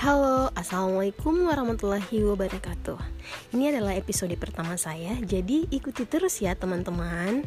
Halo, Assalamualaikum warahmatullahi wabarakatuh. Ini adalah episode pertama saya Jadi ikuti terus ya teman-teman.